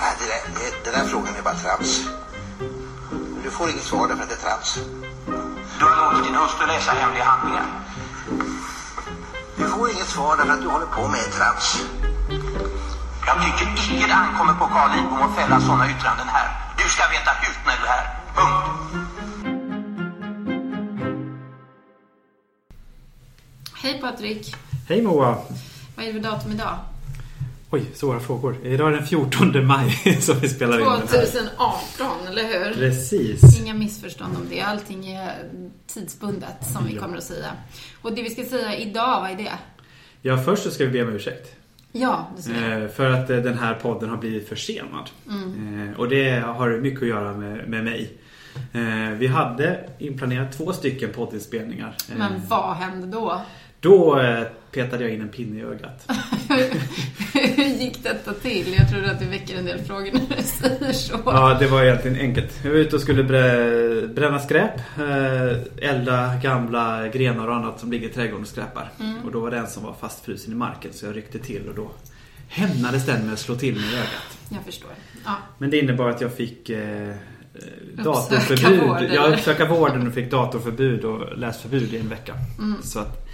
Nej, det där, det, den där frågan är bara trams. Du får inget svar därför att det är trams. Du har låtit din hustru läsa hemliga handlingar. Du får inget svar därför att du håller på med trams. Jag tycker icke det ankommer på Carl Lidbom att fälla sådana yttranden här. Du ska veta hut när du är här. Punkt. Hej Patrik! Hej Moa! Vad är det för datum idag? Oj, svåra frågor. Idag är den 14 maj som vi spelar in den här. 2018, eller hur? Precis. Inga missförstånd om det. Allting är tidsbundet, som vi Ja. kommer att säga. Och det vi ska säga idag, vad är det? Ja, först så ska vi be om ursäkt. Ja, det ska vi. Eh, för att eh, den här podden har blivit försenad. Mm. Eh, och det har mycket att göra med, med mig. Vi hade inplanerat två stycken poddinspelningar. Men vad hände då? Då petade jag in en pinne i ögat. Hur gick detta till? Jag tror att det väcker en del frågor när du säger så. Ja, det var egentligen enkelt. Jag var ute och skulle brä- bränna skräp. Eh, elda gamla grenar och annat som ligger i trädgården och skräpar. Mm. Och då var det en som var fastfrusen i marken så jag ryckte till och då hämnades den med att slå till mig i ögat. Jag förstår. Ja. Men det innebar att jag fick eh, datorförbud. vård, jag uppsöka vården och fick datorförbud och läsförbud i en vecka. Mm. Så att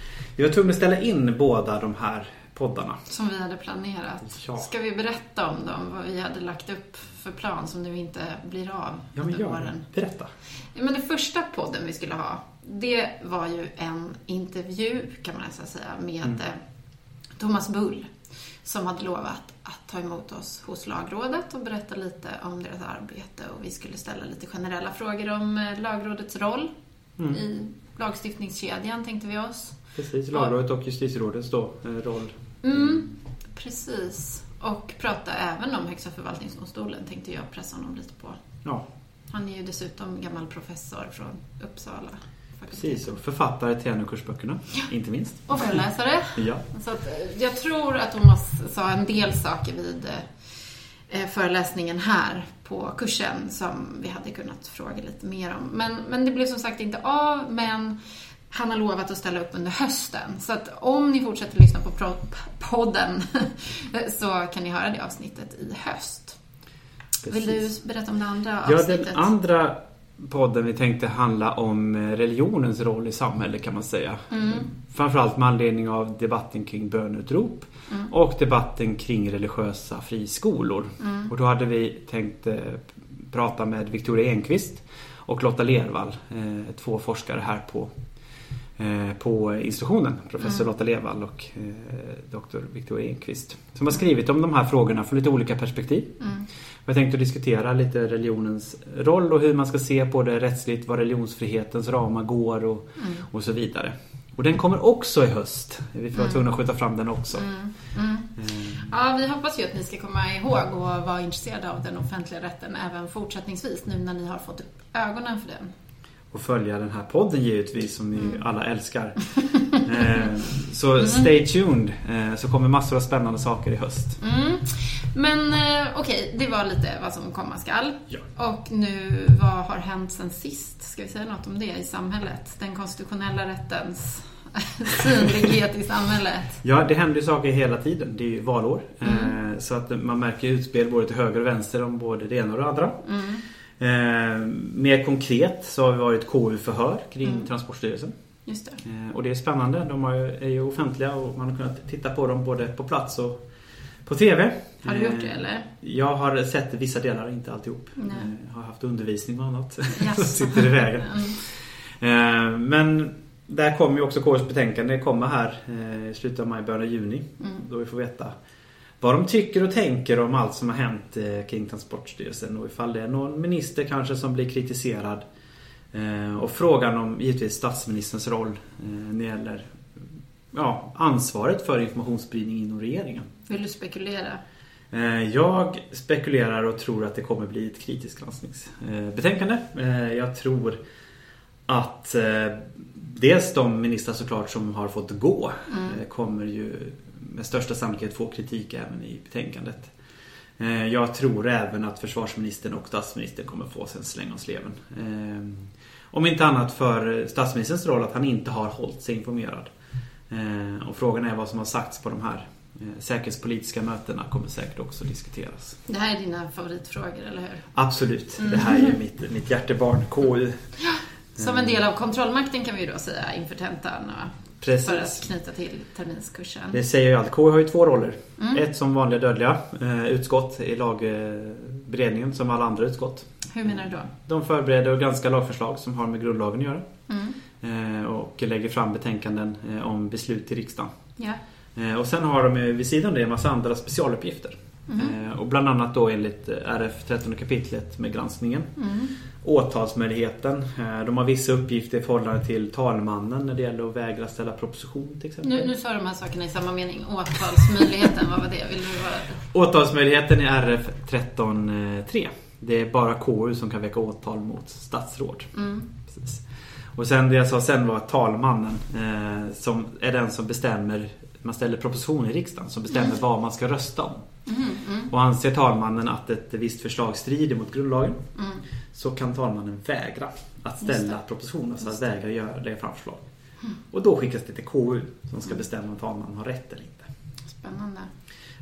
var tvungna att ställa in båda de här poddarna. Som vi hade planerat. Ja. Ska vi berätta om dem? Vad vi hade lagt upp för plan som nu inte blir av Ja, men gör våren. Berätta. Ja, men den första podden vi skulle ha, det var ju en intervju, kan man nästan säga, med Mm. eh, Thomas Bull. Som hade lovat att ta emot oss hos Lagrådet och berätta lite om deras arbete. Och vi skulle ställa lite generella frågor om eh, Lagrådets roll Mm. i lagstiftningskedjan, tänkte vi oss. Precis, Lagrådet och justitierådets då, eh, roll. Mm, precis. Och prata även om Högsta förvaltningsdomstolen, tänkte jag pressa honom lite på. Ja, Han är ju dessutom gammal professor från Uppsala. Precis. Och författare till en av kursböckerna, inte minst. Och föreläsare. Ja. Så att, eh, jag tror att Thomas sa en del saker vid eh, föreläsningen här på kursen som vi hade kunnat fråga lite mer om. Men, men det blev som sagt inte av, men han har lovat att ställa upp under hösten. Så att om ni fortsätter lyssna på podden så kan ni höra det avsnittet i höst. Vill Precis. du berätta om det andra Ja, avsnittet? den andra podden vi tänkte handla om eh, religionens roll i samhället kan man säga. Mm. Framförallt med anledning av debatten kring bönutrop Mm. och debatten kring religiösa friskolor. Mm. Och då hade vi tänkt eh, prata med Victoria Enqvist och Lotta Lervall, eh, två forskare här på på institutionen, professor Mm. Lotta Lervall och eh, doktor Victoria Enqvist. Som har skrivit om de här frågorna från lite olika perspektiv. Mm. Jag tänkte diskutera lite religionens roll och hur man ska se på det rättsligt, var religionsfrihetens ramar går och, Mm. och så vidare. Och den kommer också i höst. Vi får vara Mm. tvungna att skjuta fram den också. Mm. Mm. Eh, Ja, vi hoppas ju att ni ska komma ihåg och vara intresserade av den offentliga rätten även fortsättningsvis nu när ni har fått upp ögonen för den. Och följa den här podden givetvis som ni Mm. alla älskar. Eh, så stay tuned. Eh, så kommer massor av spännande saker i höst. Mm. Men eh, okej, det var lite vad som komma skall. Ja. Och nu, vad har hänt sen sist? Ska vi säga något om det i samhället? Den konstitutionella rättens synlighet i samhället. Ja, det händer ju saker hela tiden. Det är ju valår. Mm. Så att man märker utspel både till höger och vänster om både det ena och det andra. Mm. Eh, mer konkret så har vi varit KU-förhör kring Mm. Transportstyrelsen. Just det. Eh, och det är spännande. De ju, är ju offentliga och man har kunnat titta på dem både på plats och på TV. Har du gjort det Eh, eller? Jag har sett vissa delar, inte alltihop. Nej. Eh, har haft undervisning och annat som sitter i vägen. Mm. Eh, men där kommer ju också KUs betänkande. Kommer här i slutet av maj, början av juni. Mm. Då vi får veta vad de tycker och tänker om allt som har hänt eh, kring Transportstyrelsen och ifall det är någon minister kanske som blir kritiserad. Eh, och frågan om givetvis statsministerns roll eh, när det gäller ja, ansvaret för informationsspridning inom regeringen. Vill du spekulera? Jag spekulerar och tror att det kommer bli ett kritiskt granskningsbetänkande. Jag tror att dels de ministrar såklart som har fått gå Mm. kommer ju med största sannolikhet få kritik även i betänkandet. Eh, Jag tror även att försvarsministern och statsministern kommer få sig en släng av sleven. Eh, Om inte annat för statsministerns roll att han inte har hållit sig informerad. Eh, Och frågan är vad som har sagts på de här Säkerhetspolitiska mötena kommer säkert också diskuteras. Det här är dina favoritfrågor, eller hur? Absolut, det här är mitt, mitt hjärtebarn, KU. Som en del av kontrollmakten kan vi ju då säga inför tentan och för att Precis. knyta till terminskursen. Det säger ju allt. KU har ju två roller. Mm. Ett som vanliga dödliga eh, utskott i lagberedningen som alla andra utskott. Hur menar du då? De förbereder och granskar lagförslag som har med grundlagen att göra. Mm. Eh, och lägger fram betänkanden eh, om beslut till riksdagen. Ja. Och sen har de vid sidan av det en massa andra specialuppgifter. Mhm. Eh, och bland annat då enligt eh, RF 13 kapitlet med granskningen. Mm. Åtalsmöjligheten. Eh, de har vissa uppgifter i förhållande till talmannen när det gäller att vägra ställa proposition till exempel. Nu, nu sa de här sakerna i samma mening. Åtalsmöjligheten, vad var det? Vill du vara... Åtalsmöjligheten i RF 13.3. Det är bara KU som kan väcka åtal mot statsråd. Mm. Precis. Och sen det jag sa sen var att talmannen eh, som är den som bestämmer man ställer proposition i riksdagen som bestämmer vad man ska rösta om. Mm, mm, Och anser talmannen att ett visst förslag strider mot grundlagen mm. så kan talmannen vägra att ställa det. proposition, alltså att vägra göra det fram förslag. Och då skickas det till KU som ska bestämma om talmannen har rätt eller inte. Spännande.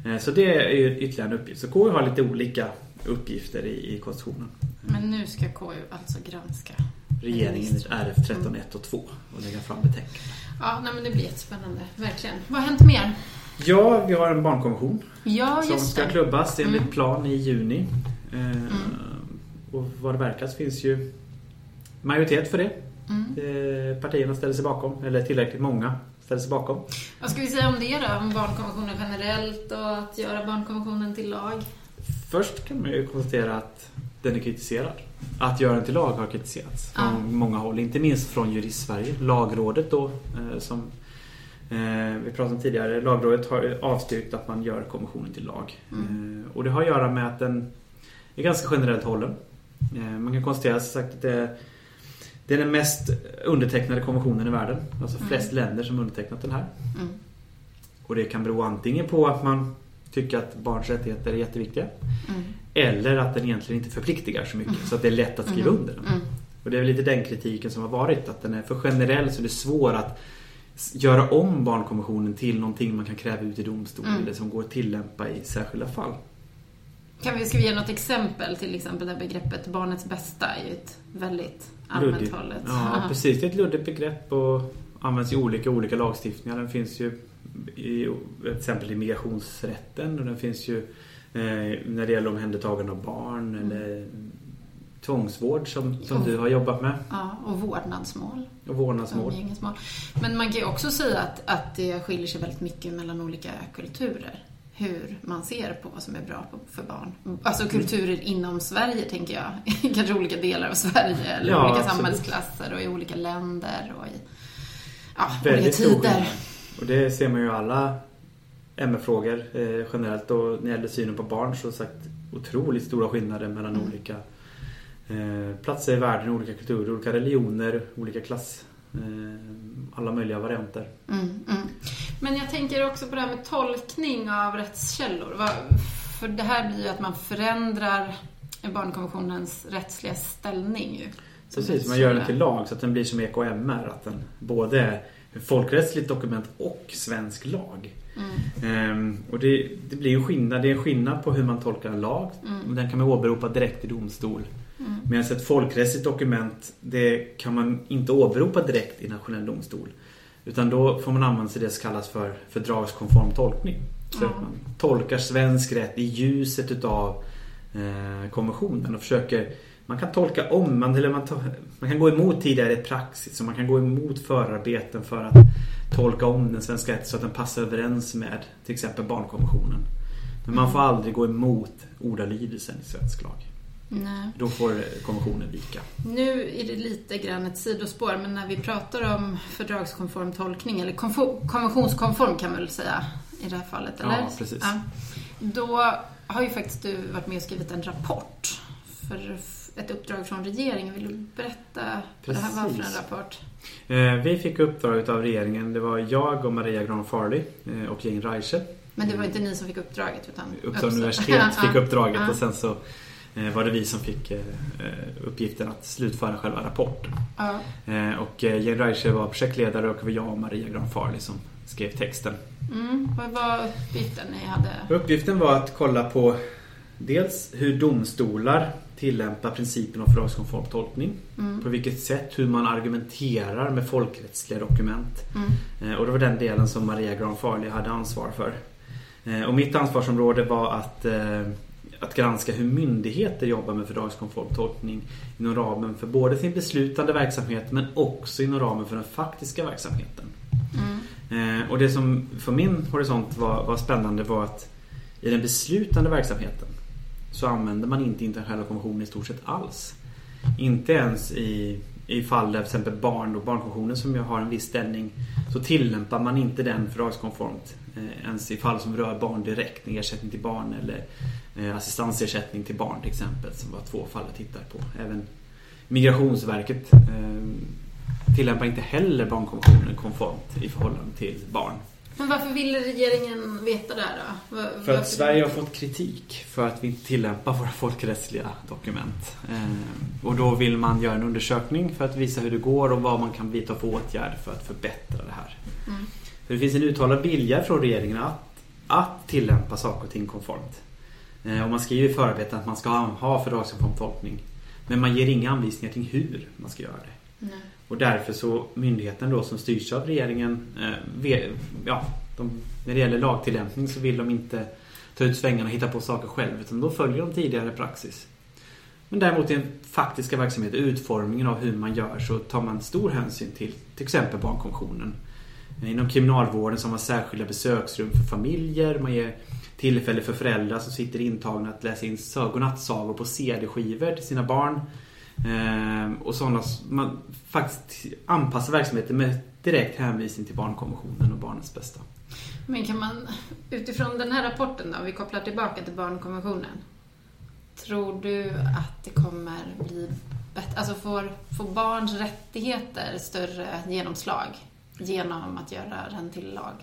Eh, Så det är ju ytterligare en uppgift. Så KU har lite olika uppgifter i, i konstitutionen. Men nu ska KU alltså granska. Regeringen RF 13.1 och 2 och lägga fram betänkande. Ja, nej, men det blir jättespännande. Verkligen. Vad har hänt mer? Ja, vi har en barnkonvention Ja, som ska det. klubbas enligt Mm. plan i juni. Eh, Och vad det verkar så finns ju majoritet för det. Mm. Eh, Partierna ställer sig bakom, eller tillräckligt många ställer sig bakom. Vad ska vi säga om det då? Om barnkonventionen generellt och att göra barnkonventionen till lag? Först kan man ju konstatera att den är kritiserad. Att göra den till lag har kritiserats från Ja. många håll. Inte minst från Juristsverige. Lagrådet då, eh, som eh, vi pratade om tidigare. Lagrådet har avstyrkt att man gör konventionen till lag. Mm. Eh, och det har att göra med att den är ganska generellt hållen. Man kan konstatera sagt att det, det är den mest undertecknade konventionen i världen. Alltså Mm. flest länder som undertecknat den här. Mm. Och det kan bero antingen på att man tycker att barns rättigheter är jätteviktiga. Mm. Eller att den egentligen inte förpliktigar så mycket så att det är lätt att skriva Mm. under den. Mm. Och det är väl lite den kritiken som har varit att den är för generell så det är svår att göra om barnkonventionen till någonting man kan kräva ut i domstol Mm. eller som går att tillämpa i särskilda fall. Kan vi, ska vi ge något exempel? Till exempel det begreppet barnets bästa är ju ett väldigt allmänt Luddigt. hållet. Ja, precis. Det är ett luddigt begrepp och används i olika, olika lagstiftningar. Den finns ju i, till exempel i migrationsrätten och den finns ju eh, när det gäller omhändertagande av barn Mm. eller tvångsvård som, som Och- du har jobbat med. Ja, och vårdnadsmål. Och vårdnadsmål. Umgängesmål. Men man kan ju också säga att, att det skiljer sig väldigt mycket mellan olika kulturer. Hur man ser på vad som är bra för barn. Alltså kulturer inom Sverige, tänker jag. Kanske olika delar av Sverige eller Ja, olika absolut. samhällsklasser och i olika länder och i ja, olika Väldigt stor tider. skillnad. Och det ser man ju alla MR-frågor eh, generellt. Och när det gäller synen på barn så sagt otroligt stora skillnader mellan Mm. olika eh, platser i världen, olika kulturer, olika religioner, olika klass. Eh, alla möjliga varianter. Mm, mm. Men jag tänker också på det här med tolkning av rättskällor. För det här blir ju att man förändrar barnkonventionens rättsliga ställning ju. Precis, man gör den till lag så att den blir som EKMR. Att den både folkrättsligt dokument och svensk lag. Mm. Ehm, och det, det blir ju skillnad. Det är en skillnad på hur man tolkar en lag. Mm. Den kan man åberopa direkt i domstol. Mm. Medan ett folkrättsligt dokument det kan man inte åberopa direkt i nationell domstol. Utan då får man använda sig det som kallas för fördragskonform tolkning. Så Ja. att man tolkar svensk rätt i ljuset utav eh, konventionen och försöker man kan tolka om, man, eller man, man kan gå emot tidigare praxis och man kan gå emot förarbeten för att tolka om den svenska rätten så att den passar överens med till exempel barnkonventionen. Men man får aldrig gå emot ordalydelsen i svensk lag. Nej. Då får konventionen vika. Nu är det lite grann ett sidospår, men när vi pratar om fördragskonform tolkning, eller konfo- konventionskonform kan man väl säga i det här fallet, eller? Ja, precis. Då har ju faktiskt du varit med och skrivit en rapport för ett uppdrag från regeringen. Vill du berätta vad det här var för en Precis. rapport? Eh, Vi fick uppdraget av regeringen. Det var jag och Maria Gran Farley eh, och Jane Reiche. Men det var inte ni som fick uppdraget, utan Uppsala universitet fick uppdraget och sen så eh, var det vi som fick uppgiften att slutföra själva rapporten. Ja. Och Jane Reiche var projektledare och det var jag och Maria Gran Farley som skrev texten. Mm. Vad var uppgiften ni hade? Uppgiften var att kolla på dels hur domstolar tillämpar principen om fördragskonform tolkning. Mm. På vilket sätt, hur man argumenterar med folkrättsliga dokument. Mm. Eh, Och det var den delen som Maria Gran Farley hade ansvar för. Eh, Och mitt ansvarsområde var att, eh, att granska hur myndigheter jobbar med fördragskonform tolkning inom ramen för både sin beslutande verksamhet men också inom ramen för den faktiska verksamheten. Mm. Och det som för min horisont var, var spännande var att i den beslutande verksamheten så använder man inte internationella konventioner i stort sett alls. Inte ens i, i fall där till exempel barn och barnkonventionen som ju har en viss ställning så tillämpar man inte den fördragskonformt. Eh, ens i fall som rör barn direkt, ersättning till barn eller eh, assistansersättning till barn till exempel som var två fall jag tittade på. Även Migrationsverket eh, tillämpar inte heller barnkonventionen konformt i förhållande till barn. Men varför ville regeringen veta det här då? Var, För att Sverige har fått kritik för att vi inte tillämpar våra folkrättsliga dokument. Eh, och då vill man göra en undersökning för att visa hur det går och vad man kan vidta för åtgärder för att förbättra det här. Mm. För det finns en uttalad vilja från regeringen att, att tillämpa saker och ting konformt. Eh, och man skriver i förarbeten att man ska ha, fördragskonform tolkning. Men man ger inga anvisningar till hur man ska göra det. Nej. Och därför så myndigheten då som styrs av regeringen eh, ja, de, när det gäller lagtillämpning så vill de inte ta ut svängarna och hitta på saker själv utan då följer de tidigare praxis. Men däremot i den faktiska verksamheten, utformningen av hur man gör så tar man stor hänsyn till till exempel barnkonventionen. Eh, inom kriminalvården så har man särskilda besöksrum för familjer. Man ger tillfälle för föräldrar som sitter intagna att läsa in sö- godnattsagor på CD-skivor till sina barn. Ehm, och sådana, man faktiskt anpassar verksamheten med direkt hänvisning till barnkonventionen och barnets bästa. Men kan man, utifrån den här rapporten då, om vi kopplar tillbaka till barnkonventionen. Tror du att det kommer bli bättre, alltså får, får barns rättigheter större genomslag genom att göra den till lag?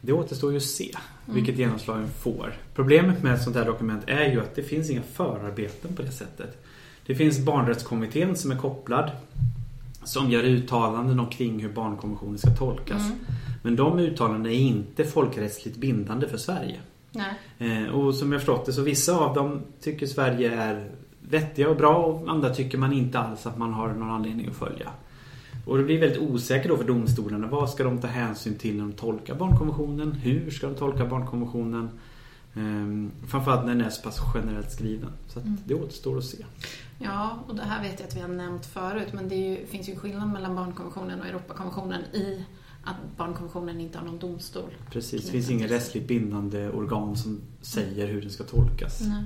Det återstår ju att se vilket genomslag den får. Problemet med ett sånt här dokument är ju att det finns inga förarbeten på det sättet. Det finns barnrättskommittén som är kopplad som gör uttalanden omkring hur barnkonventionen ska tolkas. Mm. Men de uttalandena är inte folkrättsligt bindande för Sverige. Nej. Eh, och som jag förstått det så vissa av dem tycker Sverige är vettiga och bra och andra tycker man inte alls att man har någon anledning att följa. Och det blir väldigt osäkert då för domstolarna. Vad ska de ta hänsyn till när de tolkar barnkonventionen? Hur ska de tolka barnkonventionen? Ehm, framförallt när den är så pass generellt skriven. Så att Mm. det återstår att se. Ja, och det här vet jag att vi har nämnt förut, men det ju, finns ju skillnad mellan barnkonventionen och Europakonventionen i att barnkonventionen inte har någon domstol. Precis, det finns sig. rättsligt bindande organ som säger hur den ska tolkas. Nej.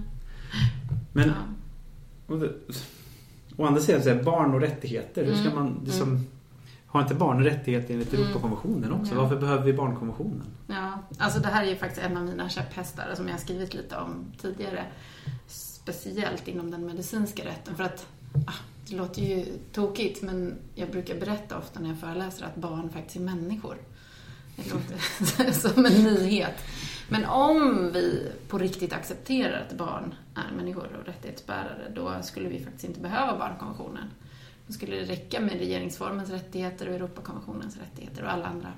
Men Ja. Å andra sidan så är barn och rättigheter. Hur ska Mm, man liksom, Har inte barn rättigheter enligt Mm. Europakonventionen också? Ja. Varför behöver vi barnkonventionen? Ja, alltså det här är ju faktiskt en av mina käpphästar som jag har skrivit lite om tidigare. Speciellt inom den medicinska rätten. För att ah, det låter ju tokigt men jag brukar berätta ofta när jag föreläser att barn faktiskt är människor. Det låter som en nyhet. Men om vi på riktigt accepterar att barn är människor och rättighetsbärare då skulle vi faktiskt inte behöva barnkonventionen. Då skulle det räcka med regeringsformens rättigheter och Europakonventionens rättigheter och alla andra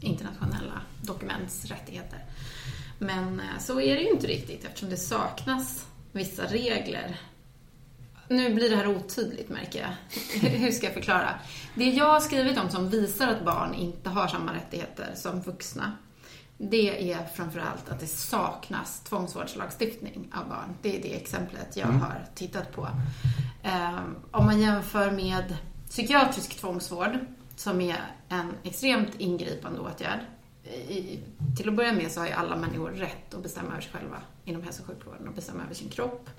internationella dokuments rättigheter. Men eh, så är det ju inte riktigt eftersom det saknas vissa regler. Nu blir det här otydligt märker jag. Hur ska jag förklara? Det jag har skrivit om som visar att barn inte har samma rättigheter som vuxna det är framförallt att det saknas tvångsvårdslagstiftning av barn. Det är det exemplet jag har tittat på. Eh, om man jämför med psykiatrisk tvångsvård som är en extremt ingripande åtgärd. I, till att börja med så har ju alla människor rätt att bestämma över sig själva inom hälso och sjukvården och bestämma över sin kropp.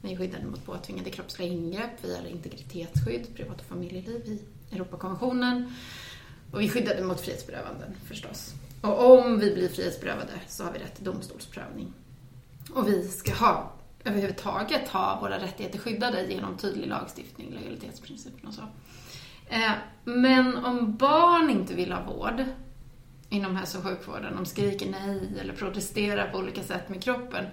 Vi är skyddade mot påtvingade kroppsliga ingrepp via integritetsskydd, privat och familjeliv i Europakonventionen. Och vi är skyddade mot frihetsberövanden förstås. Och om vi blir frihetsberövade så har vi rätt till domstolsprövning. Och vi ska ha, överhuvudtaget ha våra rättigheter skyddade genom tydlig lagstiftning, legalitetsprincipen och så. Eh, men om barn inte vill ha vård inom hälso och sjukvården, de skriker nej eller protesterar på olika sätt med kroppen,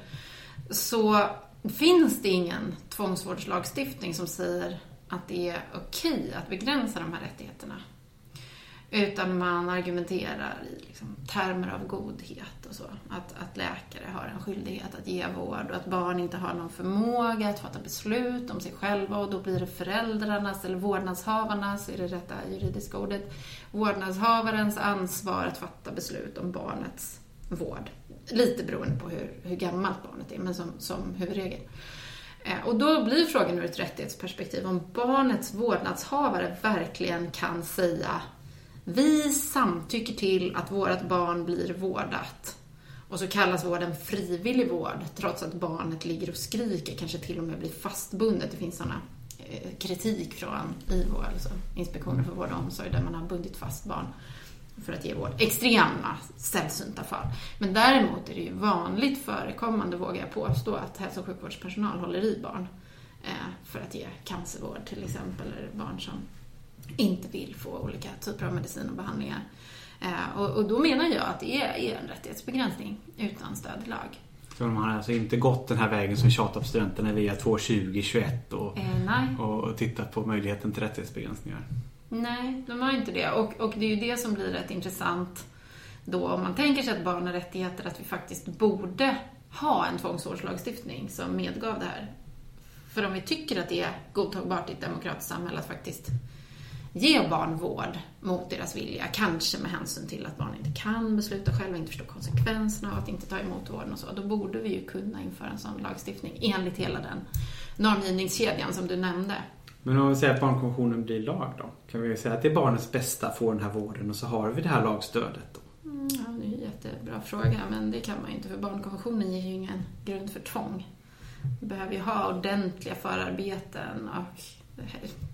så finns det ingen tvångsvårdslagstiftning som säger att det är okej att begränsa de här rättigheterna. Utan man argumenterar i liksom termer av godhet och så. Att, att läkare har en skyldighet att ge vård och att barn inte har någon förmåga att fatta beslut om sig själva och då blir det föräldrarnas eller vårdnadshavarnas, är det rätta juridiska ordet, vårdnadshavarens ansvar att fatta beslut om barnets vård. Lite beroende på hur, hur gammalt barnet är, men som, som huvudregel. Eh, och då blir frågan ur ett rättighetsperspektiv om barnets vårdnadshavare verkligen kan säga vi samtycker till att vårt barn blir vårdat. Och så kallas vården frivillig vård trots att barnet ligger och skriker, kanske till och med blir fastbundet. Det finns sådana eh, kritik från IVO, alltså Inspektionen för vård och omsorg, där man har bundit fast barn för att ge vård. Extrema, sällsynta fall. Men däremot är det ju vanligt förekommande, vågar jag påstå, att hälso och sjukvårdspersonal håller i barn eh, för att ge cancervård till exempel, eller barn som inte vill få olika typer av medicin och behandlingar. Eh, och, och, då menar jag att det är, är en rättighetsbegränsning utan stöd i lag. Så de har alltså inte gått den här vägen som tjatar på studenterna via 2.20.21 och, eh, och tittat på möjligheten till rättighetsbegränsningar? Nej, de har inte det. Och, och det är ju det som blir rätt intressant då om man tänker sig att barn har rättigheter, att vi faktiskt borde ha en tvångsvårdslagstiftning som medgav det här. För om vi tycker att det är godtagbart i ett demokratiskt samhälle att faktiskt ge barn vård mot deras vilja, kanske med hänsyn till att barn inte kan besluta själva, inte förstår konsekvenserna av att inte ta emot vården och så, då borde vi ju kunna införa en sån lagstiftning enligt hela den normgivningskedjan som du nämnde. Men om vi säger att barnkonventionen blir lag då? Kan vi säga att det är barnets bästa att få den här vården och så har vi det här lagstödet då? Mm, ja, det är en jättebra fråga, men det kan man ju inte för barnkonventionen ger ju ingen grund för tvång. Vi behöver ju ha ordentliga förarbeten och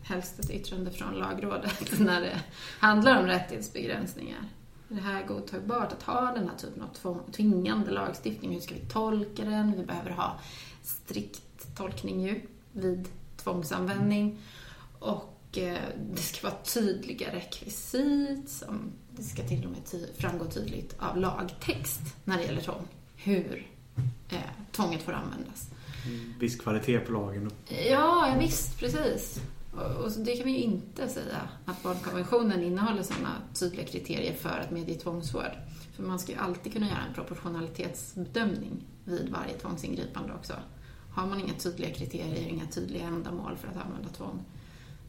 helst ett yttrande från lagrådet när det handlar om rättighetsbegränsningar. Är det här godtagbart att ha den här typen av tvingande lagstiftning? Hur ska vi tolka den? Vi behöver ha strikt tolkning ju vid tvångsanvändning. Och eh, det ska vara tydliga rekvisit. Som det ska till och med framgå tydligt av lagtext när det gäller tvång. Hur eh, tvånget får användas. Viss kvalitet på lagen. Ja, visst, precis. Och det kan vi ju inte säga att barnkonventionen innehåller sådana tydliga kriterier för att medge tvångsvård. För man ska ju alltid kunna göra en proportionalitetsbedömning vid varje tvångsingripande också. Har man inga tydliga kriterier, inga tydliga ändamål för att använda tvång,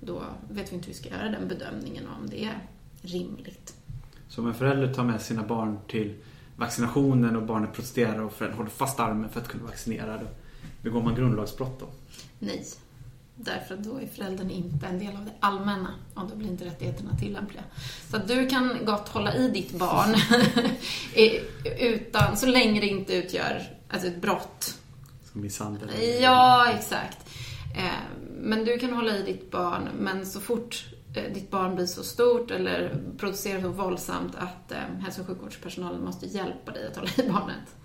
då vet vi inte hur vi ska göra den bedömningen om det är rimligt. Så om en förälder tar med sina barn till vaccinationen och barnet protesterar och föräldern håller fast armen för att kunna vaccinera, då begår man grundlagsbrott då? Nej. Därför att då är föräldern inte en del av det allmänna och då blir inte rättigheterna tillämpliga. Så att du kan gott hålla i ditt barn utan, så länge det inte utgör alltså ett brott som misshandel? Ja, exakt. Eh, men du kan hålla i ditt barn, men så fort eh, ditt barn blir så stort eller producerar så våldsamt att eh, hälso och sjukvårdspersonalen måste hjälpa dig att hålla i barnet,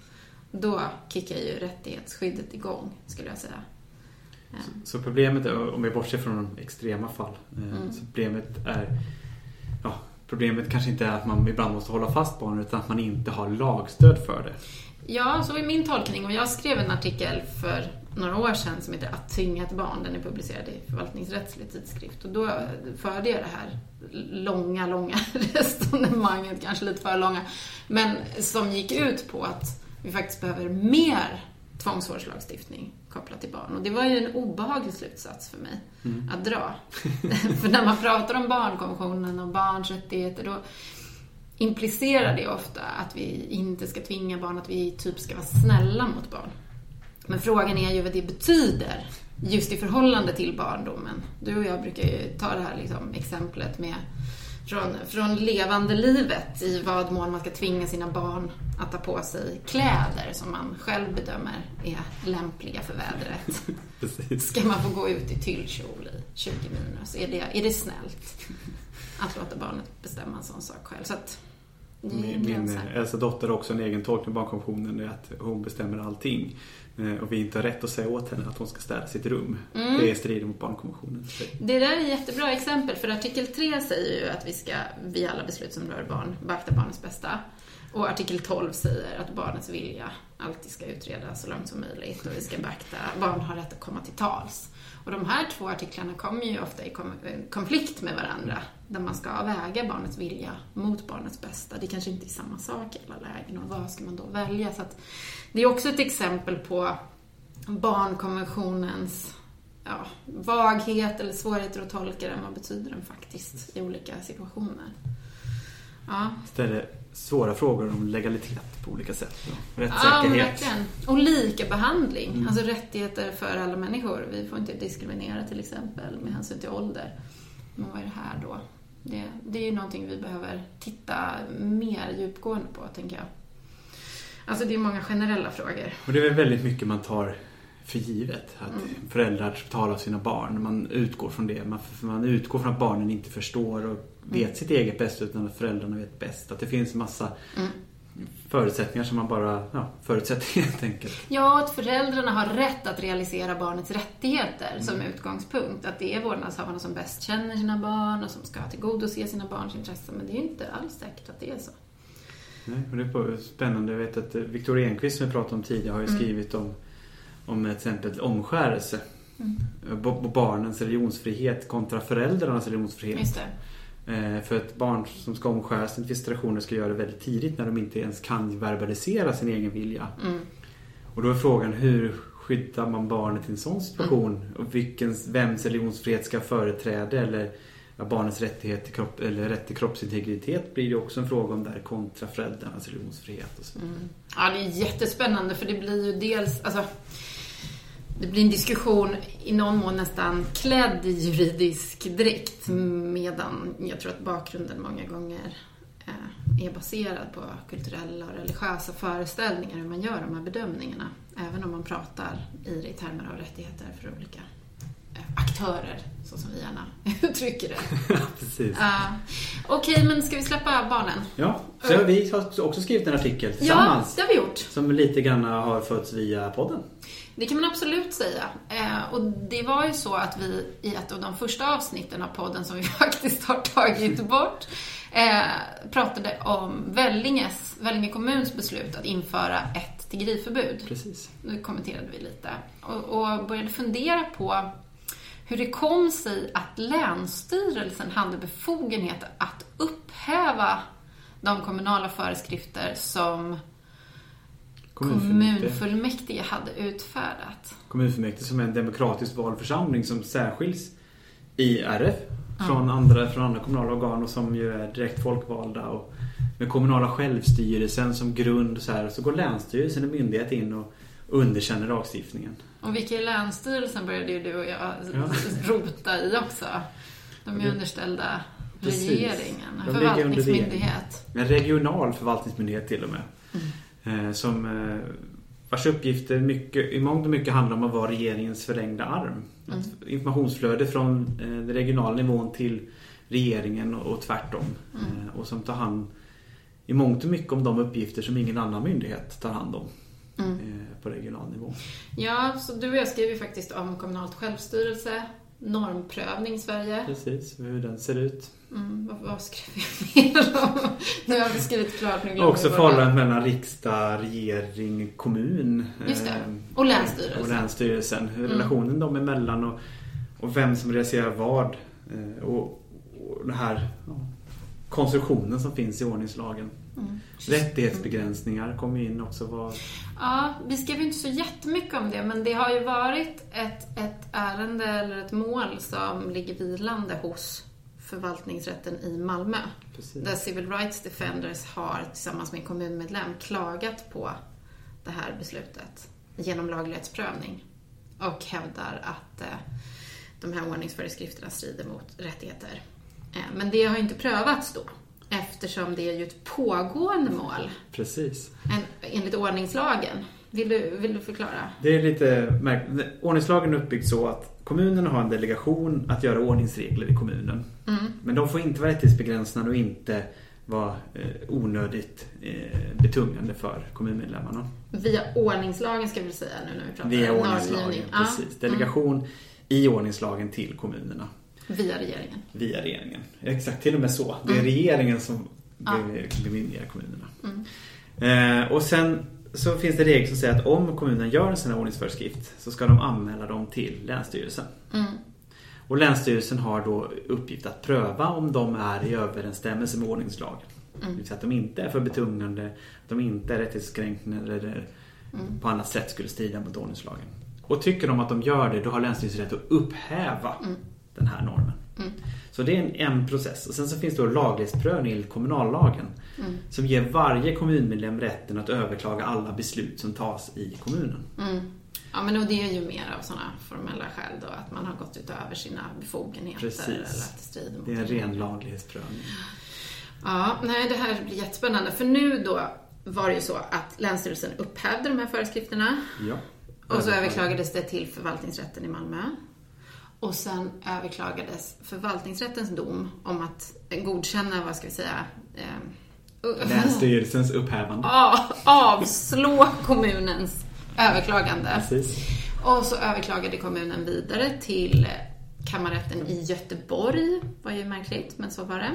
då kickar ju rättighetsskyddet igång, skulle jag säga. Så, problemet, är, om vi bortser från de extrema fall, mm. så problemet är ja, Problemet kanske inte är att man ibland måste hålla fast barnet utan att man inte har lagstöd för det. Ja, så är min tolkning. Och jag skrev en artikel för några år sedan som heter Att tvinga ett barn. Den är publicerad i förvaltningsrättslig tidskrift. Och då förde jag det här långa, långa resonemanget, kanske lite för långa, men som gick ut på att vi faktiskt behöver mer tvångsvårdslagstiftning kopplat till barn. Och det var ju en obehaglig slutsats för mig mm. att dra. för när man pratar om barnkonventionen och barns rättigheter, då implicerar det ofta att vi inte ska tvinga barn, att vi typ ska vara snälla mot barn. Men frågan är ju vad det betyder just i förhållande till barndomen. Du och jag brukar ju ta det här liksom, exemplet med från, från levande livet i vad mån man ska tvinga sina barn att ta på sig kläder som man själv bedömer är lämpliga för vädret. Ska man få gå ut i tyllkjol i 20 minus? Är det, är det snällt att låta barnet bestämma en sån sak själv? Så att, min, min äldsta dotter har också en egen tolkning av barnkonventionen. att hon bestämmer allting. Eh, och vi inte har rätt att säga åt henne att hon ska städa sitt rum. Mm. Det strider mot barnkonventionen. Det där är ett jättebra exempel. För artikel 3 säger ju att vi ska, vid alla beslut som rör barn, beakta barnets bästa. Och artikel 12 säger att barnets vilja alltid ska utredas så långt som möjligt och vi ska beakta barn har rätt att komma till tals. Och de här två artiklarna kommer ju ofta i eh, konflikt med varandra där man ska väga barnets vilja mot barnets bästa. Det kanske inte är samma sak i alla lägen och vad ska man då välja? Så att det är också ett exempel på barnkonventionens ja, vaghet eller svårigheter att tolka den. Vad betyder den faktiskt i olika situationer? Ja. Ställer svåra frågor om legalitet på olika sätt. Rättssäkerhet. Ja, och lika behandling. Mm. Alltså rättigheter för alla människor. Vi får inte diskriminera till exempel med hänsyn till ålder. Men vad är det här då? Det, det är ju någonting vi behöver titta mer djupgående på, tänker jag. Alltså det är många generella frågor. Och det är väl väldigt mycket man tar för givet. Att mm. föräldrar talar sina barn. Man utgår från det. Man, man utgår från att barnen inte förstår och vet mm. sitt eget bästa utan att föräldrarna vet bäst. Att det finns massa mm. förutsättningar som man bara ja, förutsätter helt enkelt. Ja, att föräldrarna har rätt att realisera barnets rättigheter mm. som utgångspunkt. Att det är vårdnadshavarna som bäst känner sina barn och som ska tillgodose sina barns intressen. Men det är ju inte alls säkert att det är så. Nej, och det är spännande. Jag vet att Victoria Enquist som vi pratade om tidigare har ju mm. skrivit om om till exempel omskärelse. Mm. Barnens religionsfrihet kontra föräldrarnas religionsfrihet. Just det. Eh, för ett barn som ska omskäras enligt vissa traditioner ska göra det väldigt tidigt när de inte ens kan verbalisera sin egen vilja. Mm. Och då är frågan hur skyddar man barnet i en sån situation? Mm. Och vilken, vems religionsfrihet ska företräda? Eller ja, barnets rättighet till kropp, eller rätt till kroppsintegritet blir det också en fråga om där kontra föräldrarnas religionsfrihet. Och så. Mm. Ja, det är jättespännande för det blir ju dels, alltså det blir en diskussion i någon mån nästan klädd i juridisk dräkt medan jag tror att bakgrunden många gånger eh, är baserad på kulturella och religiösa föreställningar hur man gör de här bedömningarna. Även om man pratar i det i termer av rättigheter för olika eh, aktörer, så som vi gärna uttrycker det. Precis. Uh, Okej, okay, men ska vi släppa barnen? Ja, så vi har också skrivit en artikel tillsammans. Ja, det har vi gjort. Som lite grann har fötts via podden. Det kan man absolut säga. Eh, och det var ju så att vi i ett av de första avsnitten av podden som vi faktiskt har tagit bort eh, pratade om Vellinges, Vellinge kommuns beslut att införa ett tiggeriförbud. Precis. Nu kommenterade vi lite och, och började fundera på hur det kom sig att Länsstyrelsen hade befogenhet att upphäva de kommunala föreskrifter som kommunfullmäktige hade utfärdat. Kommunfullmäktige som är en demokratiskt vald församling som särskiljs i RF från, andra, från andra kommunala organ och som ju är direkt folkvalda och med kommunala självstyrelsen som grund så här. Så går Länsstyrelsen och myndighet in och underkänner lagstiftningen. Och vilka i Länsstyrelsen började ju du och jag ja. rota i också. De är underställda Precis. regeringen, en förvaltningsmyndighet. En regional förvaltningsmyndighet till och med. Mm. Eh, som eh, vars uppgifter mycket, i mångt och mycket handlar om att vara regeringens förlängda arm. Mm. Informationsflöde från eh, den regionala nivån till regeringen och, tvärtom. Mm. Och som tar hand i mångt och mycket om de uppgifter som ingen annan myndighet tar hand om. Mm. På regional nivå. Ja, så du och jag skriver faktiskt om kommunalt självstyrelse, normprövning i Sverige. Precis, hur den ser ut. Mm, vad, vad skrev jag mer om? nu har vi skrivit klart. Nu Också förhållandet mellan riksdag, regering, kommun. Just det. Eh, och Länsstyrelsen. Och Länsstyrelsen. Mm. Relationen dem emellan och, och vem som realiserar vad. Eh, och, och den här ja, konstruktionen som finns i ordningslagen. Mm. Rättighetsbegränsningar kommer in också. Var... Ja, vi skrev inte så jättemycket om det men det har ju varit ett, ett ärende eller ett mål som ligger vilande hos förvaltningsrätten i Malmö. Precis. Där Civil Rights Defenders har tillsammans med en kommunmedlem klagat på det här beslutet genom laglighetsprövning och hävdar att eh, de här ordningsföreskrifterna strider mot rättigheter. Eh, men det har inte prövats då eftersom det är ju ett pågående mål. Precis. En, enligt ordningslagen. Vill du, vill du förklara? Det är lite märkligt. Ordningslagen är uppbyggd så att kommunen har en delegation att göra ordningsregler i kommunen. Mm. Men de får inte vara rättighetsbegränsande och inte vara eh, onödigt eh, betungande för kommunmedlemmarna. Via ordningslagen ska vi säga nu när vi pratar Via ordningslagen, precis. Delegation mm. i ordningslagen till kommunerna. Via regeringen. Via regeringen. Exakt, till och med så. Det är mm. regeringen som be- bemyndigar kommunerna. Eh, och sen så finns det regler som säger att om kommunen gör en sån här ordningsföreskrift så ska de anmäla dem till Länsstyrelsen. Och Länsstyrelsen har då uppgift att pröva om de är i överensstämmelse med ordningslagen. Det vill säga att de inte är för betungande, att de inte är rättighetskränkande eller på annat sätt skulle strida mot ordningslagen. Och tycker de att de gör det, då har Länsstyrelsen rätt att upphäva den här normen. Så det är en, en process. Och sen så finns då laglighetsprövning enligt kommunallagen. Som ger varje kommunmedlem rätten att överklaga alla beslut som tas i kommunen. Ja, men och det är ju mer av sådana formella skäl då, att man har gått utöver sina befogenheter Precis. eller att det strider mot Det är en ren laglighetsprövning. Ja, nej, det här blir jättespännande. För nu då var det ju så att Länsstyrelsen upphävde de här föreskrifterna. Ja. Och så överklagades det till förvaltningsrätten i Malmö. Och sen överklagades förvaltningsrättens dom om att godkänna, vad ska vi säga, eh, Länsstyrelsens upphävande. avslå kommunens överklagande. Precis. Och så överklagade kommunen vidare till kammarrätten i Göteborg. var ju märkligt, men så var det.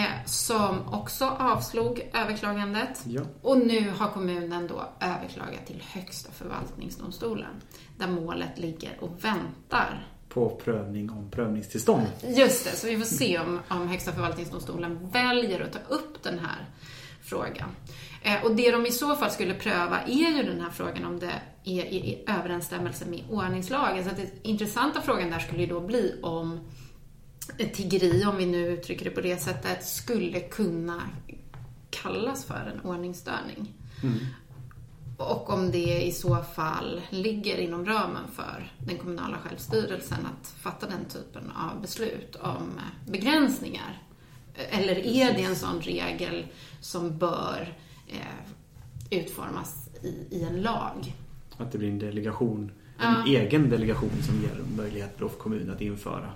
Eh, som också avslog överklagandet. Ja. Och nu har kommunen då överklagat till Högsta förvaltningsdomstolen. Där målet ligger och väntar. På prövning om prövningstillstånd. Just det, så vi får se om, om Högsta förvaltningsdomstolen väljer att ta upp den här frågan. Eh, och det de i så fall skulle pröva är ju den här frågan om det är i, i överensstämmelse med ordningslagen. Så att den intressanta frågan där skulle ju då bli om tiggeri, om vi nu uttrycker det på det sättet, skulle kunna kallas för en ordningsstörning. Och om det i så fall ligger inom ramen för den kommunala självstyrelsen att fatta den typen av beslut om begränsningar. Eller är det en sån regel som bör eh, utformas i, i en lag? Att det blir en delegation. En Ja. egen delegation som ger möjlighet för kommunen att införa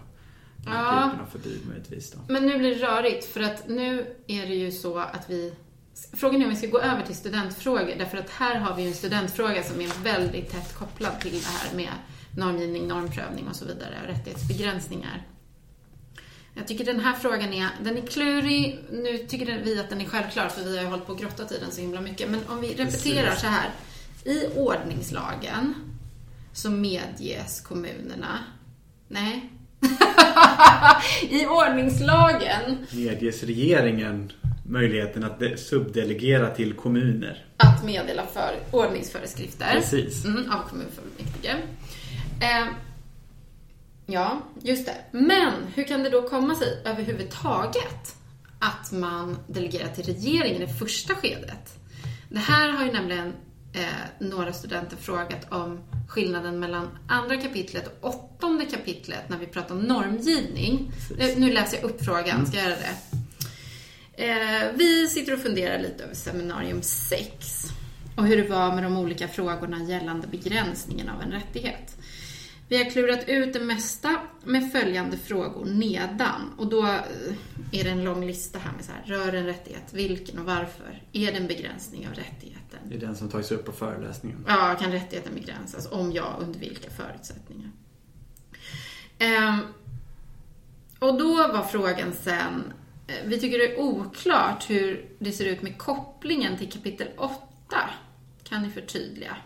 den här Ja. typen av förbud möjligtvis. Då. Men nu blir det rörigt för att nu är det ju så att vi Frågan är om vi ska gå över till studentfrågor därför att här har vi en studentfråga som är väldigt tätt kopplad till det här med normgivning, normprövning och så vidare och rättighetsbegränsningar. Jag tycker den här frågan är, den är klurig. Nu tycker vi att den är självklar för vi har ju hållit på och grottat i den så himla mycket. Men om vi repeterar så här. I ordningslagen så medges kommunerna, nej. I ordningslagen Medges regeringen möjligheten att de- subdelegera till kommuner. att meddela för ordningsföreskrifter Precis. Mm, av kommunfullmäktige. Eh, ja, just det. Men hur kan det då komma sig överhuvudtaget att man delegerar till regeringen i första skedet? Det här har ju nämligen eh, några studenter frågat om skillnaden mellan andra kapitlet och åttonde kapitlet när vi pratar om normgivning. Precis. Nu, läser jag upp frågan, ska jag göra det? Eh, vi sitter och funderar lite över seminarium 6 och hur det var med de olika frågorna gällande begränsningen av en rättighet. Vi har klurat ut det mesta med följande frågor nedan. Och då eh, är det en lång lista här med så här, rör en rättighet, vilken och varför? Är det en begränsning av rättigheten? Det är den som tagits upp på föreläsningen. Ja, kan rättigheten begränsas? Om ja, under vilka förutsättningar? Ehm, och då var frågan sen, eh, vi tycker det är oklart hur det ser ut med kopplingen till kapitel 8. Kan ni förtydliga?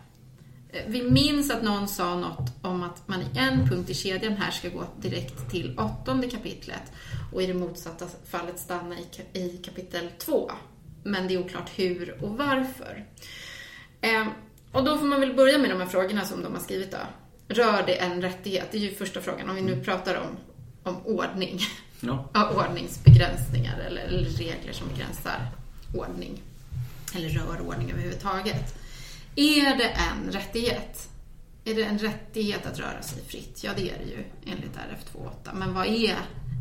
Eh, Vi minns att någon sa något om att man i en punkt i kedjan här ska gå direkt till åttonde kapitlet och i det motsatta fallet stanna i, ka- i kapitel 2. Men det är oklart hur och varför. Eh, och då får man väl börja med de här frågorna som de har skrivit då. Rör det en rättighet? Det är ju första frågan, om vi nu pratar om, om ordning. Ja, ordningsbegränsningar eller, eller regler som begränsar ordning. Eller rör ordning överhuvudtaget. Är det en rättighet? Är det en rättighet att röra sig fritt? Ja, det är det ju enligt RF 2.8. Men vad är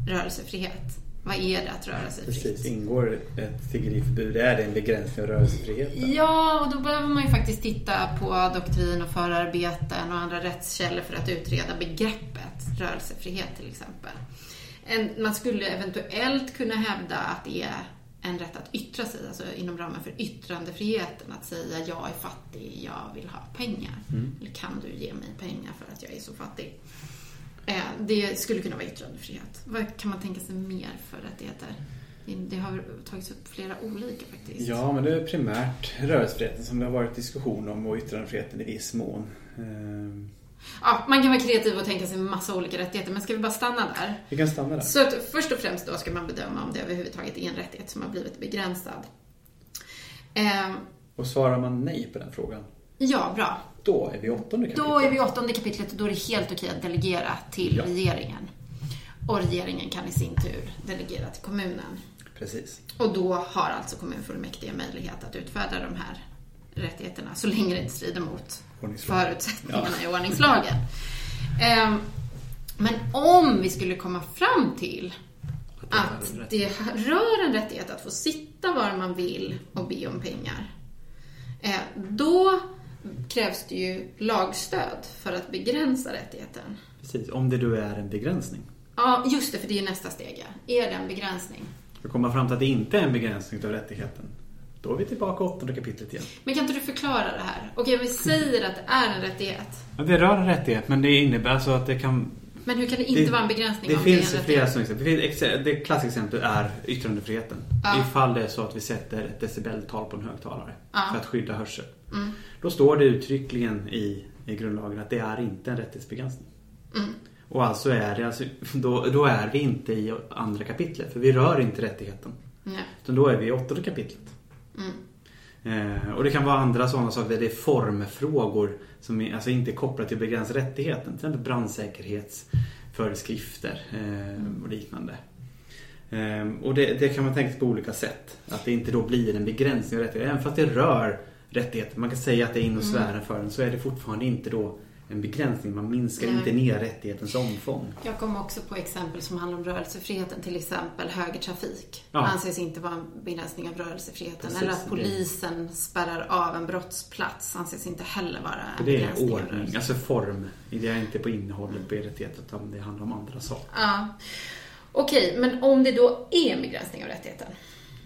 rörelsefrihet? Vad är det att röra sig fritt? Precis, ingår ett tiggeriförbud? Är det en begränsning av rörelsefriheten? Ja, och då behöver man ju faktiskt titta på doktrin och förarbeten och andra rättskällor för att utreda begreppet rörelsefrihet till exempel. En, man skulle eventuellt kunna hävda att det är en rätt att yttra sig, alltså inom ramen för yttrandefriheten, att säga jag är fattig, jag vill ha pengar. Eller kan du ge mig pengar för att jag är så fattig? Eh, Det skulle kunna vara yttrandefrihet. Vad kan man tänka sig mer för rättigheter? Det har tagits upp flera olika faktiskt. Ja, men det är primärt rörelsefriheten som det har varit diskussion om och yttrandefriheten i viss mån. Ehm, Ja, man kan vara kreativ och tänka sig en massa olika rättigheter, men ska vi bara stanna där? Vi kan stanna där. Så att först och främst då ska man bedöma om det överhuvudtaget är en rättighet som har blivit begränsad. Ehm, Och svarar man nej på den frågan, ja, bra. då är vi i åttonde kapitlet. Då är vi i åttonde kapitlet och då är det helt okej att delegera till Ja. regeringen. Och regeringen kan i sin tur delegera till kommunen. Precis. Och då har alltså kommunfullmäktige möjlighet att utfärda de här rättigheterna så länge det inte strider mot förutsättningarna i ordningslagen. Ehm, men om vi skulle komma fram till Att det rör en rättighet att få sitta var man vill och be om pengar. Eh, då krävs det ju lagstöd för att begränsa rättigheten. Precis, om det då är en begränsning. Ja, just det, för det är nästa steg. ja. Är det en begränsning? För att komma fram till att det inte är en begränsning av rättigheten, då är vi tillbaka åttonde kapitlet igen. Men kan inte du förklara det här? Okej, vi säger att det är en rättighet. Ja, det rör en rättighet, men det innebär alltså att det kan... Men hur kan det inte det, vara en begränsning Det finns det flera sådana exempel. Det, finns exe- det klassexemplet är yttrandefriheten. Ja. Ifall det är så att vi sätter ett decibeltal på en högtalare Ja. för att skydda hörsel. Mm. Då står det uttryckligen i, i grundlagen att det är inte en rättighetsbegränsning. Mm. Och alltså är det, alltså, då, då är vi inte i andra kapitlet, för vi rör inte rättigheten. Nej. Utan då är vi i åttonde kapitlet. Mm. Eh, och det kan vara andra sådana saker det är formfrågor som är, alltså inte är kopplade till begränsad rättigheten. Till exempel brandsäkerhetsföreskrifter eh, och liknande. Eh, och det, det kan man tänka sig på olika sätt. Att det inte då blir en begränsning av rättigheter. Även fast det rör rättigheter. Man kan säga att det är in och svära för den. Så är det fortfarande inte då en begränsning. Man minskar Nej. inte ner rättighetens omfång. Jag kommer också på exempel som handlar om rörelsefriheten, till exempel högertrafik. Ja. anses inte vara en begränsning av rörelsefriheten. Precis, Eller att det- polisen spärrar av en brottsplats anses inte heller vara en det är av ordning, alltså form. Det är inte på innehållet på rättigheter utan det handlar om andra saker. Ja. Okej, men om det då är en begränsning av rättigheten,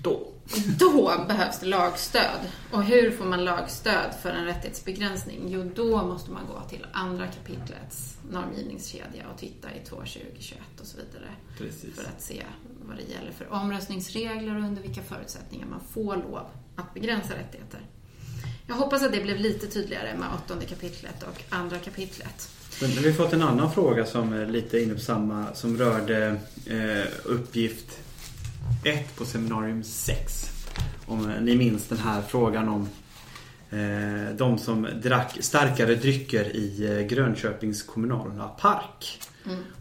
Då då behövs det lagstöd. Och hur får man lagstöd för en rättighetsbegränsning? Jo, då måste man gå till andra kapitlets normgivningskedja och titta i 2.2021 och så vidare. Precis. För att se vad det gäller för omröstningsregler och under vilka förutsättningar man får lov att begränsa rättigheter. Jag hoppas att det blev lite tydligare med åttonde kapitlet och andra kapitlet. Men vi har fått en annan fråga som är lite inne på samma, som rörde eh, uppgift 1 på seminarium 6. Om eh, ni minns den här frågan om eh, de som drack starkare drycker i eh, Grönköpings kommunala park.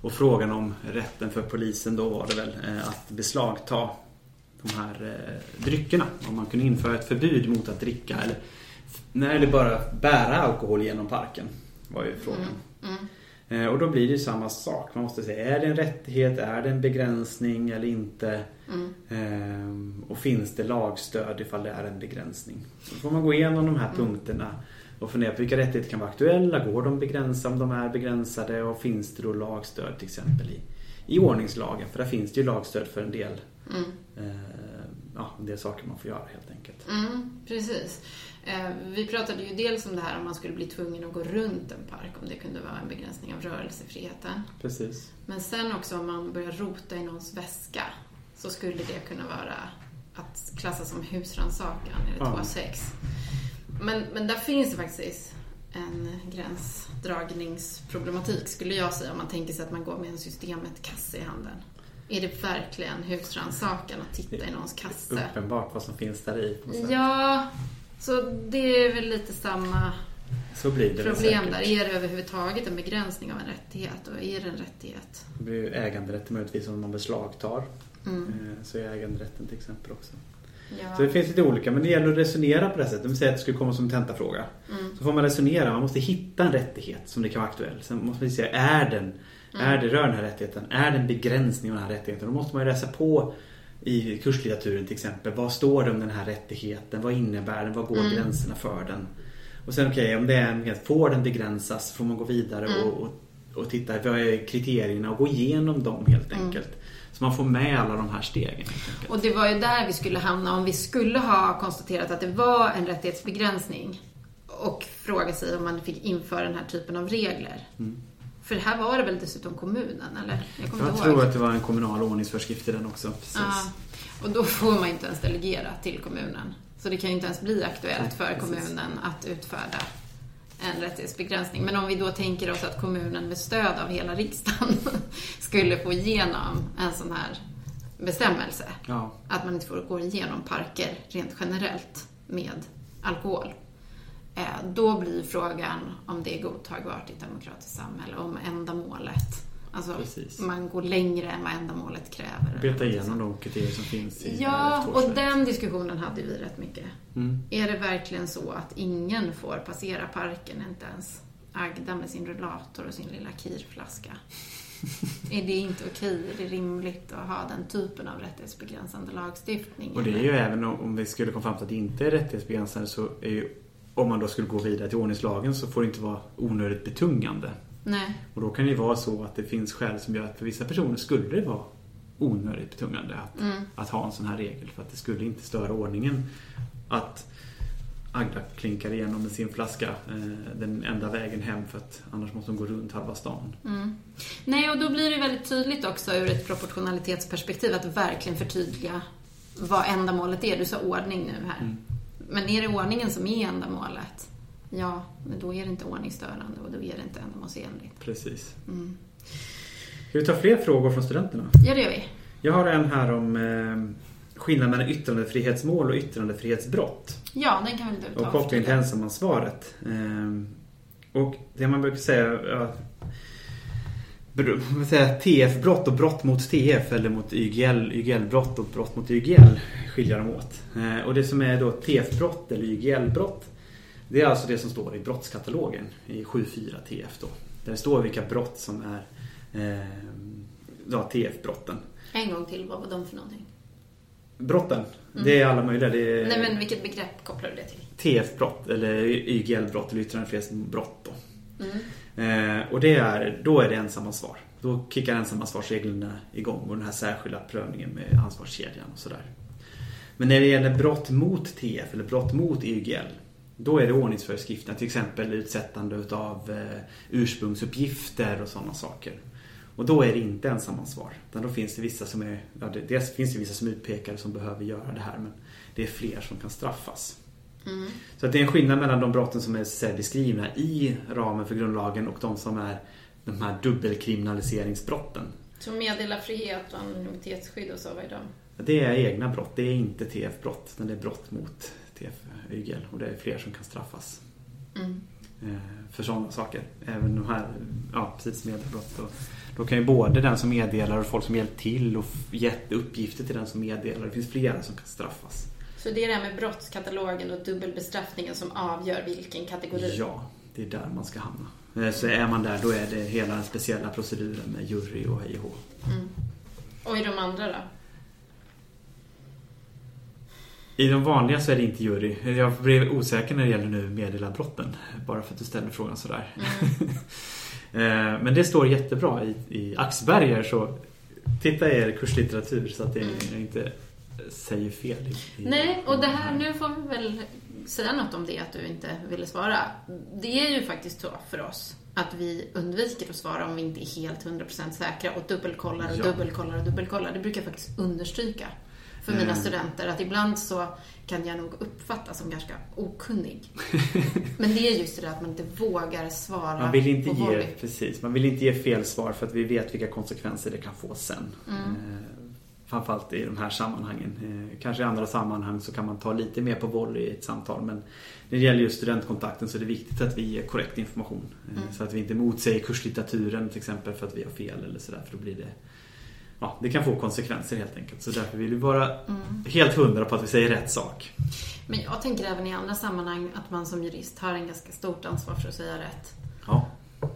Och frågan om rätten för polisen då var det väl eh, att beslagta de här eh, dryckerna. Om man kunde införa ett förbud mot att dricka eller, nej, eller bara bära alkohol genom parken. Var ju frågan. Eh, Och då blir det ju samma sak. Man måste säga, är det en rättighet? Är det en begränsning eller inte? Ehm, och finns det lagstöd ifall det är en begränsning? Då får man gå igenom de här punkterna och fundera på vilka rättigheter kan vara aktuella? Går de begränsa om de är begränsade? Och finns det då lagstöd till exempel i, i ordningslagen? För där finns det ju lagstöd för en del, eh, ja, en del saker man får göra helt enkelt. Mm, precis. Eh, Vi pratade ju dels om det här om man skulle bli tvungen att gå runt en park, om det kunde vara en begränsning av rörelsefriheten. Precis. Men sen också om man börjar rota i någons väska så skulle det kunna vara att klassa som husrannsakan Ja. 2.6. Men, men där finns det faktiskt en gränsdragningsproblematik skulle jag säga om man tänker sig att man går med en systemet-kasse i handen. Är det verkligen husrannsakan att titta i någons kasse? Uppenbart vad som finns där i. Ja, så det är väl lite samma det problem där. Är det överhuvudtaget en begränsning av en rättighet och är det en rättighet? Det blir ju äganderätten möjligtvis om man beslagtar. Mm. Eh, Så är äganderätten till exempel också. Ja. Så det finns lite olika, men det gäller att resonera på det sättet. Om vi säger att det skulle komma som en tentafråga. Mm. Så får man resonera, man måste hitta en rättighet som det kan vara aktuell. Sen måste man säga, är den, Mm. är det rör den här rättigheten? Är det en begränsning av den här rättigheten? Då måste man ju läsa på i kurslitteraturen till exempel. Vad står det om den här rättigheten? Vad innebär den? Vad går Mm. gränserna för den? Och sen okej, om det är en begränsning, får den begränsas? Får man gå vidare Mm. och, och, och titta, vad är kriterierna? Och gå igenom dem helt Mm. enkelt. Så man får med alla de här stegen. Och det var ju där vi skulle hamna om vi skulle ha konstaterat att det var en rättighetsbegränsning och fråga sig om man fick införa den här typen av regler. För här var det väl dessutom kommunen, eller? Jag Jag tror att det var en kommunal ordningsföreskrift i den också. Precis. Ja. Och då får man inte ens delegera till kommunen. Så det kan ju inte ens bli aktuellt för kommunen att utfärda en rättighetsbegränsning. Men om vi då tänker oss att kommunen med stöd av hela riksdagen skulle få igenom en sån här bestämmelse. Ja. Att man inte får gå igenom parker rent generellt med alkohol. Eh, Då blir frågan om det är godtagbart i ett demokratiskt samhälle, om ändamålet. Alltså, Precis. man går längre än vad ändamålet kräver. Beta igenom de kriterier som finns i Ja, och 221. den diskussionen hade vi rätt mycket. Mm. Är det verkligen så att ingen får passera parken, inte ens Agda med sin rullator och sin lilla kirflaska? är det inte okej? Är det rimligt att ha den typen av rättighetsbegränsande lagstiftning? Och det är ju även om om vi skulle komma fram till att det inte är rättighetsbegränsande så är ju om man då skulle gå vidare till ordningslagen så får det inte vara onödigt betungande. Nej. Och då kan det ju vara så att det finns skäl som gör att för vissa personer skulle det vara onödigt betungande att, Mm. att ha en sån här regel. För att det skulle inte störa ordningen att Agda klinkar igenom med sin flaska eh, den ända vägen hem för att annars måste hon gå runt halva stan. Mm. Nej, och då blir det väldigt tydligt också ur ett proportionalitetsperspektiv att verkligen förtydliga vad ändamålet är. Du sa ordning nu här. Mm. Men är det ordningen som är ändamålet? Ja, men då är det inte ordningsstörande och då är det inte ändamålsenligt. Precis. Mm. Ska vi ta fler frågor från studenterna? Ja, det gör vi. Jag har en här om eh, skillnaden mellan yttrandefrihetsmål och yttrandefrihetsbrott. Ja, den kan väl du ta. Och kopplingen till ensamansvaret. Ehm, och det man brukar säga, ja, TF-brott och brott mot TF eller mot YGL, YGL-brott och brott mot YGL skiljer de åt. Eh, och det som är då TF-brott eller YGL-brott det är alltså det som står i brottskatalogen i 7.4 TF då. Där det står vilka brott som är eh, TF-brotten. En gång till, vad var de för någonting? Brotten, det är alla möjliga. Är, Nej, men vilket begrepp kopplar du det till? TF-brott eller YGL-brott eller yttrandefrihetsbrott då. Mm. Eh, och det är, då är det ensamansvar. Då kickar ensamansvarsreglerna igång och den här särskilda prövningen med ansvarskedjan och sådär. Men när det gäller brott mot TF eller brott mot YGL då är det ordningsföreskrifterna, till exempel utsättande utav eh, ursprungsuppgifter och sådana saker. Och då är det inte ensamansvar. Utan då finns det vissa som är, ja, dels finns det vissa som är utpekade som behöver göra det här men det är fler som kan straffas. Mm. Så att det är en skillnad mellan de brotten som är beskrivna i ramen för grundlagen och de som är de här dubbelkriminaliseringsbrotten. Så meddelarfrihet och anonymitetsskydd och så, vad är de? Det är egna brott, det är inte TF-brott utan det är brott mot TF-YGL och det är fler som kan straffas Mm. eh, för sådana saker. Även de här, ja precis meddelarbrott. Då, då kan ju både den som meddelar och folk som hjälpt till och gett uppgifter till den som meddelar. Det finns flera som kan straffas. Så det är det här med brottskatalogen och dubbelbestraffningen som avgör vilken kategori? Ja, det är där man ska hamna. Eh, Så är man där, då är det hela den speciella proceduren med jury och hej och. Mm. Och i de andra då? I de vanliga så är det inte jury. Jag blev osäker när det gäller nu meddelarbrotten. Bara för att du ställde frågan sådär. Eh, Men det står jättebra i, i Axberger så titta i er kurslitteratur så att det jag inte säger fel. I, i, Nej, och det här, nu får vi väl säga något om det att du inte ville svara. Det är ju faktiskt så för oss att vi undviker att svara om vi inte är helt 100% säkra och dubbelkollar och Ja. dubbelkollar och dubbelkollar. Det brukar jag faktiskt understryka för mina Mm. studenter att ibland så kan jag nog uppfattas som ganska okunnig. Men det är just det där att man inte vågar svara Man vill inte på ge, precis, man vill inte ge fel svar för att vi vet vilka konsekvenser det kan få sen. Mm. Eh, Framförallt i de här sammanhangen. Eh, Kanske i andra sammanhang så kan man ta lite mer på volley i ett samtal men när det gäller just studentkontakten så är det viktigt att vi ger korrekt information. Eh, Mm. Så att vi inte motsäger kurslitteraturen till exempel för att vi har fel eller sådär för då blir det Ja, det kan få konsekvenser helt enkelt. Så därför vill vi vara Mm. helt hundra på att vi säger rätt sak. Men jag tänker även i andra sammanhang att man som jurist har en ganska stort ansvar för att säga rätt. Ja. Ja.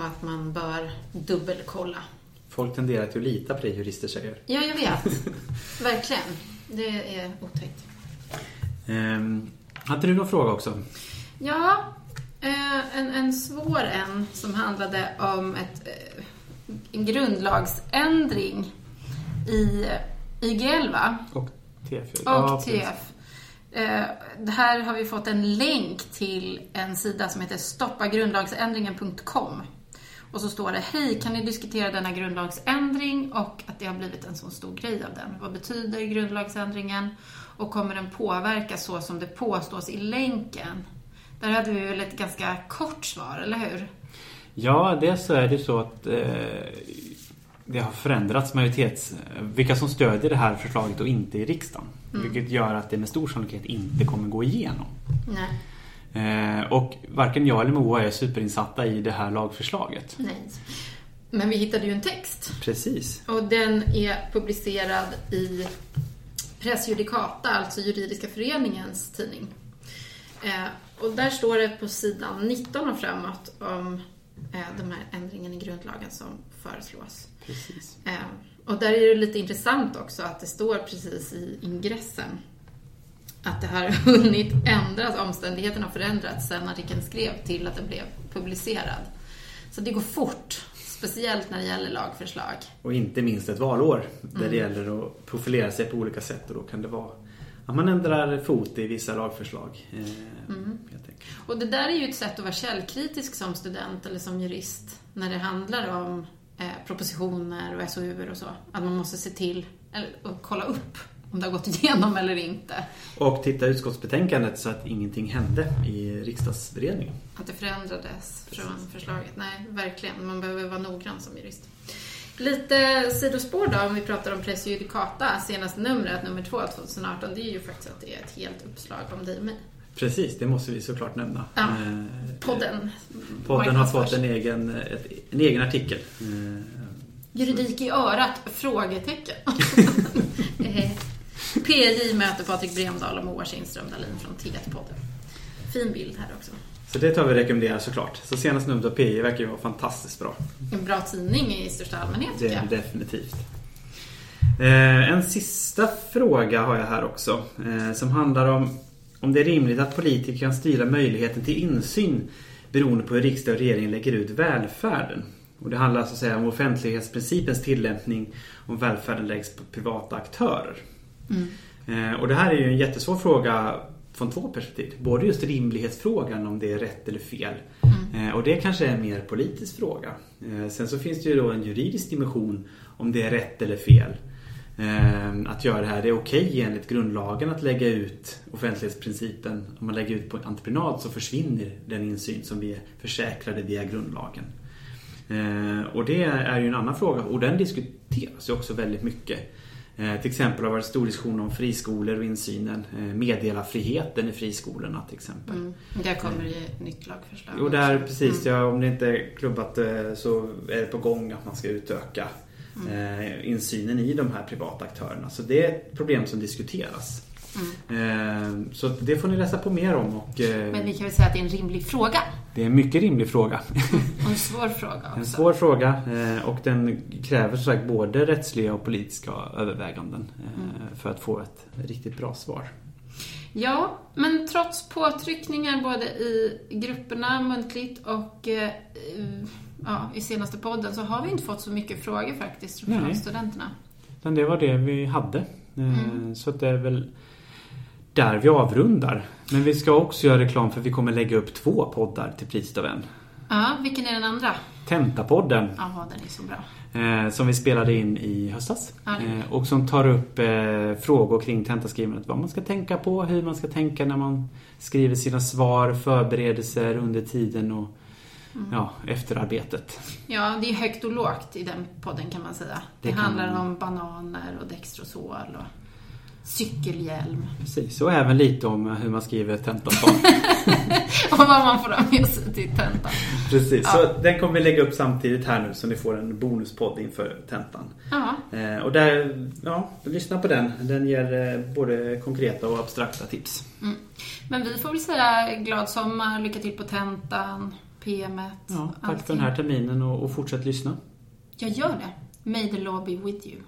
Och att man bör dubbelkolla. Folk tenderar till att lita på det jurister säger. Ja, jag vet. Verkligen. Det är otäckt. Ehm, hade du någon fråga också? Ja, eh, en, en svår en som handlade om ett, eh, en grundlagsändring i YGL, va? Och TF. Och precis. TF. Eh, här har vi fått en länk till en sida som heter stoppagrundlagsändringen.com. Och så står det, hej, kan ni diskutera denna grundlagsändring och att det har blivit en så stor grej av den? Vad betyder grundlagsändringen? Och kommer den påverka så som det påstås i länken? Där hade vi väl ett ganska kort svar, eller hur? Ja, dels så är det så att eh, det har förändrats majoritets... Vilka som stödjer det här förslaget och inte i riksdagen. Vilket gör att det med stor sannolikhet inte kommer gå igenom. Nej. Eh, och varken jag eller Moa är superinsatta i det här lagförslaget. Nej. Men vi hittade ju en text. Precis. Och den är publicerad i Press Judicata, alltså Juridiska föreningens tidning. Eh, och där står det på sidan 19 och framåt om eh, de här ändringen i grundlagen som föreslås. Precis. Eh, och där är det lite intressant också att det står precis i ingressen att det har hunnit ändras, omständigheterna har förändrats sedan artikeln skrev till att den blev publicerad. Så det går fort, speciellt när det gäller lagförslag. Och inte minst ett valår där det gäller att profilera sig på olika sätt och då kan det vara att man ändrar fot i vissa lagförslag. Eh, enkelt. Och det där är ju ett sätt att vara källkritisk som student eller som jurist när det handlar om eh, propositioner och SOUer och så. Att man måste se till, eller kolla upp om det har gått igenom eller inte. Och titta i utskottsbetänkandet så att ingenting hände i riksdagsberedningen. Att det förändrades från förslaget. Nej, verkligen. Man behöver vara noggrann som jurist. Lite sidospår då, om vi pratar om Press Judicata, senaste numret, nummer 2 2018, det är ju faktiskt att det är ett helt uppslag om dig och mig. Precis, det måste vi såklart nämna. Ja. Eh, Podden. Podden har fått en egen, en egen artikel. Eh, Juridik i örat? Frågetecken. Eh, PJ möter Patrik Bremdahl och Moa Kindström Dahlin från TET-podden. Fin bild här också. Så det tar vi och rekommenderar såklart. Så senaste numret av PJ verkar ju vara fantastiskt bra. En bra tidning i största allmänhet Det tycker jag. definitivt. En sista fråga har jag här också. Som handlar om om det är rimligt att politiker kan styra möjligheten till insyn beroende på hur riksdag och regering lägger ut välfärden. Och det handlar så att säga om offentlighetsprincipens tillämpning om välfärden läggs på privata aktörer. Eh, och det här är ju en jättesvår fråga från två perspektiv. Både just rimlighetsfrågan om det är rätt eller fel. Eh, och det kanske är en mer politisk fråga. Eh, sen så finns det ju då en juridisk dimension om det är rätt eller fel. Eh, att göra det här. Det är okej enligt grundlagen att lägga ut offentlighetsprincipen. Om man lägger ut på en entreprenad så försvinner den insyn som vi är försäkrade via grundlagen. Eh, och det är ju en annan fråga och den diskuteras ju också väldigt mycket. Eh, till exempel har det varit stor diskussion om friskolor och insynen. Meddelarfriheten i friskolorna till exempel. Mm. Där kommer det ju nytt lagförslag. Jo, där precis. Ja, om det inte är klubbat eh, så är det på gång att man ska utöka Mm. eh, insynen i de här privata aktörerna. Så det är ett problem som diskuteras. Mm. Eh, så det får ni läsa på mer om. Och, eh, Men vi kan väl säga att det är en rimlig fråga. Det är en mycket rimlig fråga. Och en svår fråga också. En svår fråga och den kräver som sagt både rättsliga och politiska överväganden Mm. för att få ett riktigt bra svar. Ja, men trots påtryckningar både i grupperna muntligt och ja, i senaste podden så har vi inte fått så mycket frågor faktiskt från Nej. studenterna. Men det var det vi hade. Eh, Mm. Så det är väl där vi avrundar. Men vi ska också göra reklam för vi kommer lägga upp två poddar till priset av en. Ja, vilken är den andra? Tentapodden Ja, den är så bra. eh, som vi spelade in i höstas. Ja, Eh, och som tar upp eh, frågor kring tentaskrivandet. Vad man ska tänka på, hur man ska tänka när man skriver sina svar, förberedelser under tiden och Mm. ja, efterarbetet. Ja, det är högt och lågt i den podden kan man säga. Det, Det handlar man. om bananer och Dextrosol och cykelhjälm. Precis, och även lite om hur man skriver ett tentasvar. och vad man får ha med sig till tentan. Precis, Ja. så den kommer vi lägga upp samtidigt här nu så ni får en bonuspodd inför tentan. Eh, och där, ja, lyssna på den. Den ger eh, både konkreta och abstrakta tips. mm. Men vi får väl säga glad sommar, lycka till på tentan, PMet, Ja, tack för den här terminen och, och fortsätt lyssna. Jag gör det. May the law be with you.